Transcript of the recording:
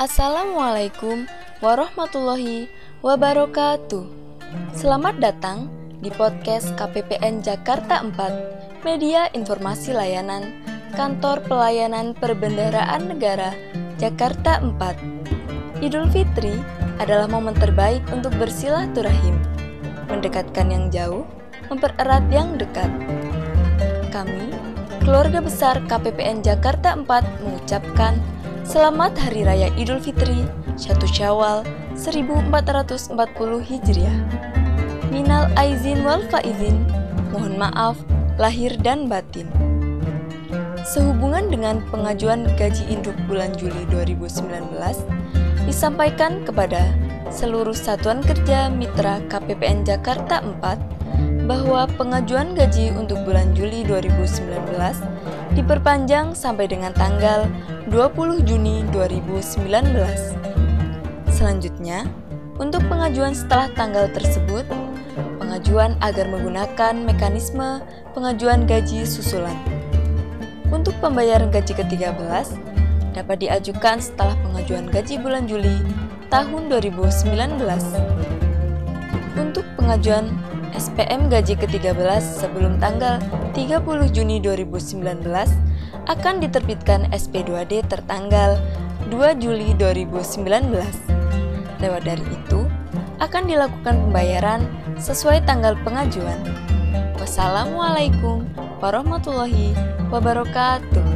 Assalamualaikum warahmatullahi wabarakatuh. Selamat datang di podcast KPPN Jakarta 4, Media Informasi Layanan Kantor Pelayanan Perbendaharaan Negara Jakarta 4. Idul Fitri adalah momen terbaik untuk bersilaturahim, mendekatkan yang jauh, mempererat yang dekat. Kami, keluarga besar KPPN Jakarta 4 mengucapkan Selamat Hari Raya Idul Fitri 1 Syawal 1440 Hijriah. Minal aizin wal faizin, mohon maaf lahir dan batin. Sehubungan dengan pengajuan gaji induk bulan Juli 2019, disampaikan kepada seluruh satuan kerja mitra KPPN Jakarta 4 bahwa pengajuan gaji untuk bulan Juli 2019 diperpanjang sampai dengan tanggal 20 Juni 2019. Selanjutnya, untuk pengajuan setelah tanggal tersebut, pengajuan agar menggunakan mekanisme pengajuan gaji susulan. Untuk pembayaran gaji ke-13 dapat diajukan setelah pengajuan gaji bulan Juli tahun 2019. Untuk pengajuan SPM gaji ke-13 sebelum tanggal 30 Juni 2019 akan diterbitkan SP2D tertanggal 2 Juli 2019. Lewat dari itu, akan dilakukan pembayaran sesuai tanggal pengajuan. Wassalamualaikum warahmatullahi wabarakatuh.